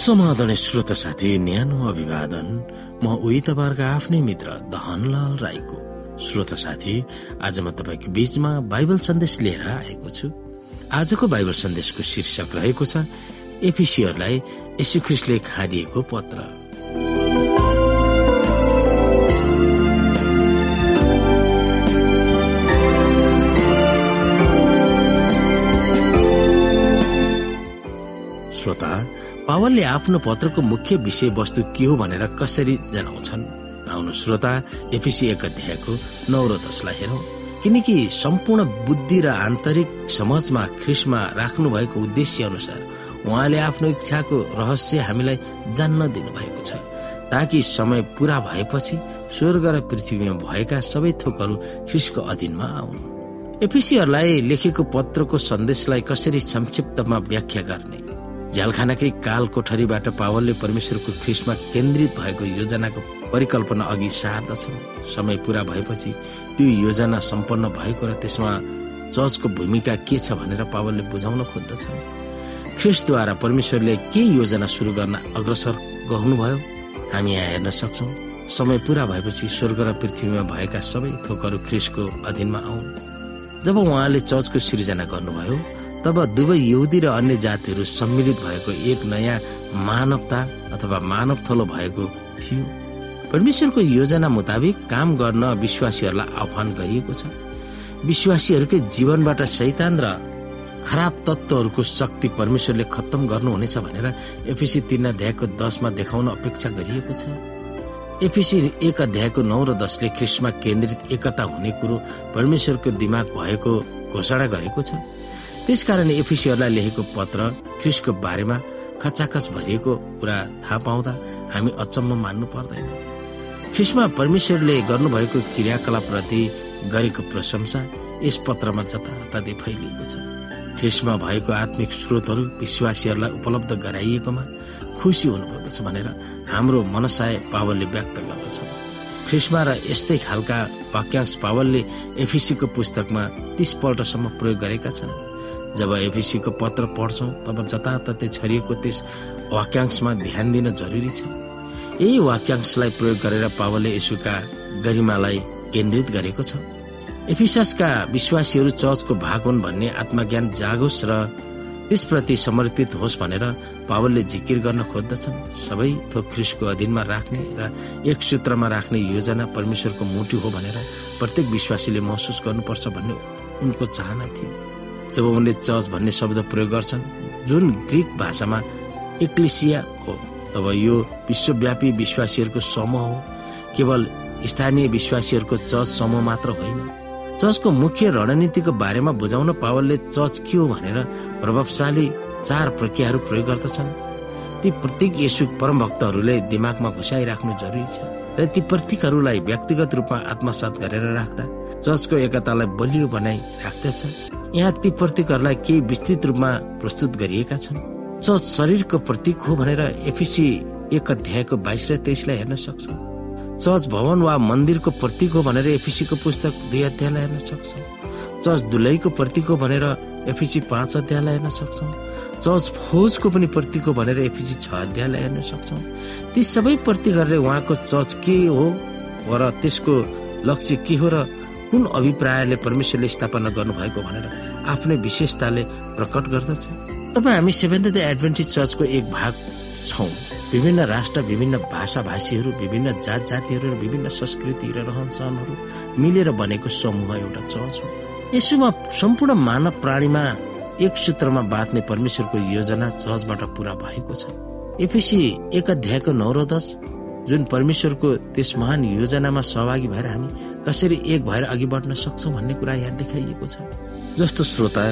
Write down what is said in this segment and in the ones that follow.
समाधान श्रोत साथी न्यानो अभिवादन। म उही तपाईँहरूको आफ्नै मित्र दहनलाल राईको श्रोत साथी। आज म तपाईँको बीचमा बाइबल सन्देश लिएर आएको छु। आजको बाइबल सन्देशको शीर्षक रहेको छ एफिसीहरूलाई यशुख्रिस्टले खादिएको पत्र। पावलले आफ्नो पत्रको मुख्य विषयवस्तु के हो भनेर कसरी जनाउँछन्? आउनु श्रोता एफिसी एक अध्यायको नौ र दसलाई हेरौँ। किनकि सम्पूर्ण बुद्धि र आन्तरिक समाजमा ख्रिसमा राख्नु भएको उद्देश्य अनुसार उहाँले आफ्नो इच्छाको रहस्य हामीलाई जान्न दिनुभएको छ ताकि समय पूरा भएपछि स्वर्ग र पृथ्वीमा भएका सबै थोकहरू ख्रिसको अधीनमा आउन्। एफिसीहरूलाई लेखेको पत्रको सन्देशलाई कसरी संक्षिप्तमा व्याख्या गर्ने? झ्यालखानाकै काल कोठरीबाट पावलले परमेश्वरको ख्रिस्टमा केन्द्रित भएको योजनाको परिकल्पना अघि सार्दछन्। समय पूरा भएपछि त्यो योजना सम्पन्न भएको र त्यसमा चर्चको भूमिका के छ भनेर पावलले बुझाउन खोज्दछन्। ख्रिस्टद्वारा परमेश्वरले के योजना सुरु गर्न अग्रसर गर्नुभयो हामी यहाँ हेर्न सक्छौँ। समय पूरा भएपछि स्वर्ग र पृथ्वीमा भएका सबै थोकहरू ख्रिस्टको अधीनमा आउन्। जब उहाँले चर्चको सिर्जना गर्नुभयो तब दुवै यहुदी र अन्य जातिहरू सम्मिलित भएको एक नयाँ मानवता अथवा मानव थलो भएको थियो। परमेश्वरको योजना मुताबिक काम गर्न विश्वासीहरूलाई आह्वान गरिएको छ। विश्वासीहरूकै जीवनबाट शैतान र खराब तत्त्वहरूको शक्ति परमेश्वरले खत्तम गर्नुहुनेछ भनेर एफिसी तीन अध्यायको दसमा देखाउन अपेक्षा गरिएको छ। एफिसी एक अध्यायको नौ र दसले ख्रिस्टमा केन्द्रित एकता हुने कुरो परमेश्वरको दिमाग भएको घोषणा गरेको छ। त्यसकारण एफिसीहरूलाई लेखेको पत्र ख्रिसको बारेमा खचाखच भरिएको कुरा थाहा पाउँदा हामी अचम्म मान्नु पर्दैन। ख्रिसमा परमेश्वरले गर्नुभएको क्रियाकलापप्रति गरेको प्रशंसा यस पत्रमा जताततै फैलिएको छ। ख्रिसमा भएको आत्मिक स्रोतहरू विश्वासीहरूलाई उपलब्ध गराइएकोमा खुसी हुनुपर्दछ भनेर हाम्रो मनसाय पावलले व्यक्त गर्दछ। ख्रिस्मा र यस्तै खालका वाक्यांश पावलले एफिसीको पुस्तकमा तीस पल्टसम्म प्रयोग गरेका छन्। जब एफिसीको पत्र पढ्छौँ तब जताततै छरिएको त्यस वाक्यांशमा ध्यान दिन जरुरी छ। यही वाक्यांशलाई प्रयोग गरेर पावलले यसुका गरिमालाई केन्द्रित गरेको छ। एफिससका विश्वासीहरू चर्चको भाग हुन् भन्ने आत्मज्ञान जागोस् र त्यसप्रति समर्पित होस् भनेर पावलले जिकिर गर्न खोज्दछन्। सबै थोक ख्रिसको अधीनमा राख्ने र एक सूत्रमा राख्ने योजना परमेश्वरको मुटु हो भनेर प्रत्येक विश्वासीले महसुस गर्नुपर्छ भन्ने उनको चाहना थियो। जब उनले चर्च भन्ने शब्द प्रयोग गर्छन् जुन ग्रिक भाषामा एक्लिसिया हो तब यो विश्वव्यापी विश्वासीहरूको समूह हो। केवल स्थानीय विश्वासीहरूको चर्च समूह मात्र होइन। चर्चको मुख्य रणनीतिको बारेमा बुझाउन पावलले चर्च के हो भनेर प्रभावशाली चार प्रक्रियाहरू प्रयोग गर्दछन्। ती प्रत्येक यसु परम भक्तहरूले दिमागमा घुसाइराख्नु जरुरी छ र ती प्रतीकहरूलाई व्यक्तिगत रूपमा आत्मसात गरेर राख्दा चर्चको एकतालाई बलियो बनाइ राख्दछ यहाँ ती प्रतीकहरूलाई केही विस्तृत रूपमा प्रस्तुत गरिएका छन्। चर्च शरीरको प्रतीक हो भनेर एफिसी एक अध्यायको बाइस र तेइसलाई हेर्न सक्छौँ। चर्च भवन वा मन्दिरको प्रतीक हो भनेर एफिसीको पुस्तक दुई अध्यायलाई हेर्न सक्छौँ। चर्च दुलैको प्रतीक हो भनेर एफिसी पाँच अध्यायलाई हेर्न सक्छौँ। चर्च फौजको पनि प्रतीक हो भनेर एफिसी छ अध्यायलाई हेर्न सक्छौँ। ती सबै प्रतीकहरूले उहाँको चर्च के हो र त्यसको लक्ष्य के हो र कुन अभिप्रायले परमेश्वरले स्थापना गर्नुभएको भनेर आफ्नै विशेषताले प्रकट गर्दछ? तपाईँ हामी सेभेन्थ डे एडभेन्टिज चर्चको एक भाग छौँ। विभिन्न राष्ट्र विभिन्न भाषा भाषीहरू विभिन्न जात जातिहरू विभिन्न संस्कृति र रहन सहनहरू मिलेर बनेको समूह एउटा चर्च हो। यसोमा सम्पूर्ण मानव प्राणीमा एक सूत्रमा बाँध्ने परमेश्वरको योजना चर्चबाट पुरा भएको छ। एफिसी एक अध्यायको नौ र दस जुन परमेश्वरको त्यस महान योजनामा सहभागी भएर हामी कसरी एक भएर अघि बढ्न सक्छौँ भन्ने कुरा यहाँ देखाइएको छ। जस्तो श्रोता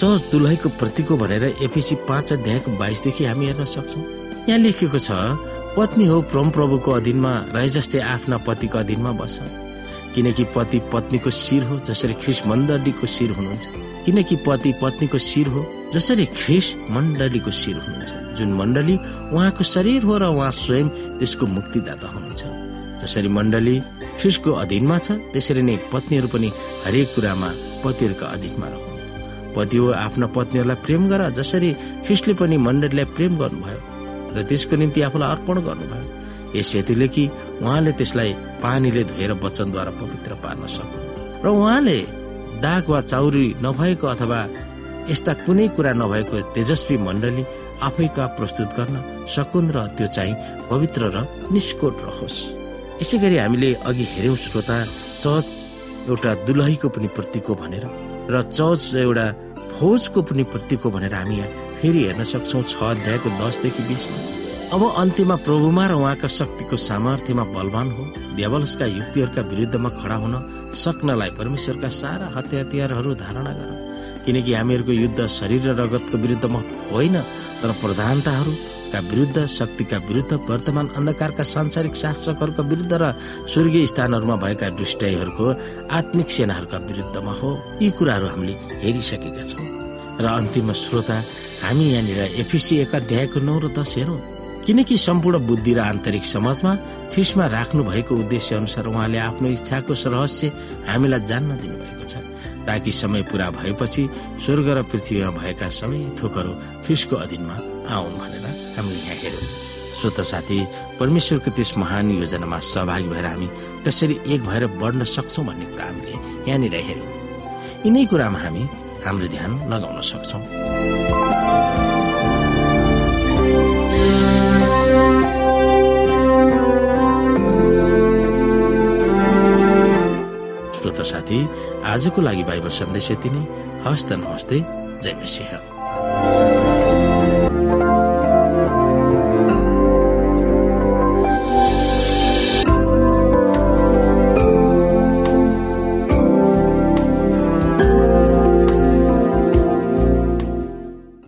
चर्च दुलैको प्रतीक भनेर एफिसी पाँच अध्यायको बाइसदेखि हामी हेर्न सक्छौँ। यहाँ लेखिएको छ पत्नी हो प्रम प्रभुको अधीनमा रहे जस्तै आफ्ना पतिको अधीनमा बस। किनकि पति पत्नीको शिर हो जसरी ख्रिस मण्डलीको शिर हुनुहुन्छ। किनकि पति पत्नीको शिर हो जसरी ख्रिस मण्डलीको शिर हुनुहुन्छ। जुन मण्डली उहाँको शरीर हो र उहाँ स्वयं त्यसको मुक्तिदाता हुनुहुन्छ। जसरी मण्डली ख्रिसको अधीनमा छ त्यसरी नै पत्नीहरू पनि हरेक कुरामा पतिहरूका अधीनमा रहन् पति हो आफ्ना पत्नीहरूलाई प्रेम गर जसरी ख्रिस्टले पनि मण्डलीलाई प्रेम गर्नुभयो र त्यसको निम्ति आफूलाई अर्पण गर्नुभयो। यस हेतुले कि उहाँले त्यसलाई पानीले धोएर वचनद्वारा पवित्र पार्न सक्नु। र उहाँले दाग वा चाउरी नभएको अथवा यस्ता कुनै कुरा नभएको तेजस्वी मण्डली आफैका प्रस्तुत गर्न सकुन् र त्यो चाहिँ पवित्र र निष्कोट रहोस्। यसै गरी हामीले अघि हेऱ्यौँ श्रोता चर्च एउटा दुलहीको पनि प्रतीक हो भनेर र चर्च एउटा फौजको पनि प्रतीक हो भनेर हामी यहाँ फेरि हेर्न सक्छौँ छ अध्यायको दसदेखि बिसमा अब अन्त्यमा प्रभुमा र उहाँका शक्तिको सामर्थ्यमा बलवान हो। देवलसका युक्तिहरूका विरुद्धमा खडा हुन सक्नलाई परमेश्वरका सारा हत्या हतियारहरू धारणा गर। किनकि हामीहरूको युद्ध शरीर र रगतको विरुद्धमा होइन तर प्रधानताहरूका विरुद्ध शक्तिका विरुद्ध वर्तमान अन्धकारका सांसारिक शासकहरूका विरुद्ध र स्वर्गीय स्थानहरूमा भएका दुष्टाइहरूको आत्मिक सेनाहरूका विरुद्धमा हो। यी कुराहरू हामीले हेरिसकेका छौँ। र अन्तिम श्रोता हामी यहाँनिर एफिसी एक अध्यायको नौ र दस हेरौँ। किनकि सम्पूर्ण बुद्धि र आन्तरिक समाजमा ख्रिसमा राख्नु भएको उद्देश्य अनुसार उहाँले आफ्नो इच्छाको रहस्य हामीलाई जान्न दिनुभएको छ ताकि समय पुरा भएपछि स्वर्ग र पृथ्वीमा भएका सबै थोकहरू ख्रिसको अधीनमा आउन् भनेर हामीले यहाँ हेऱ्यौँ। श्रोत साथी परमेश्वरको त्यस महान योजनामा सहभागी भएर हामी कसरी एक भएर बढ्न सक्छौँ भन्ने कुरा हामीले यहाँनिर हेऱ्यौँ। यिनै कुरामा हामी हाम्रो ध्यान लगाउन सक्छौँ। श्रोता साथी आजको लागि बाइबल सन्देश यति नै। हस्त नमस्ते। जय मसिंह।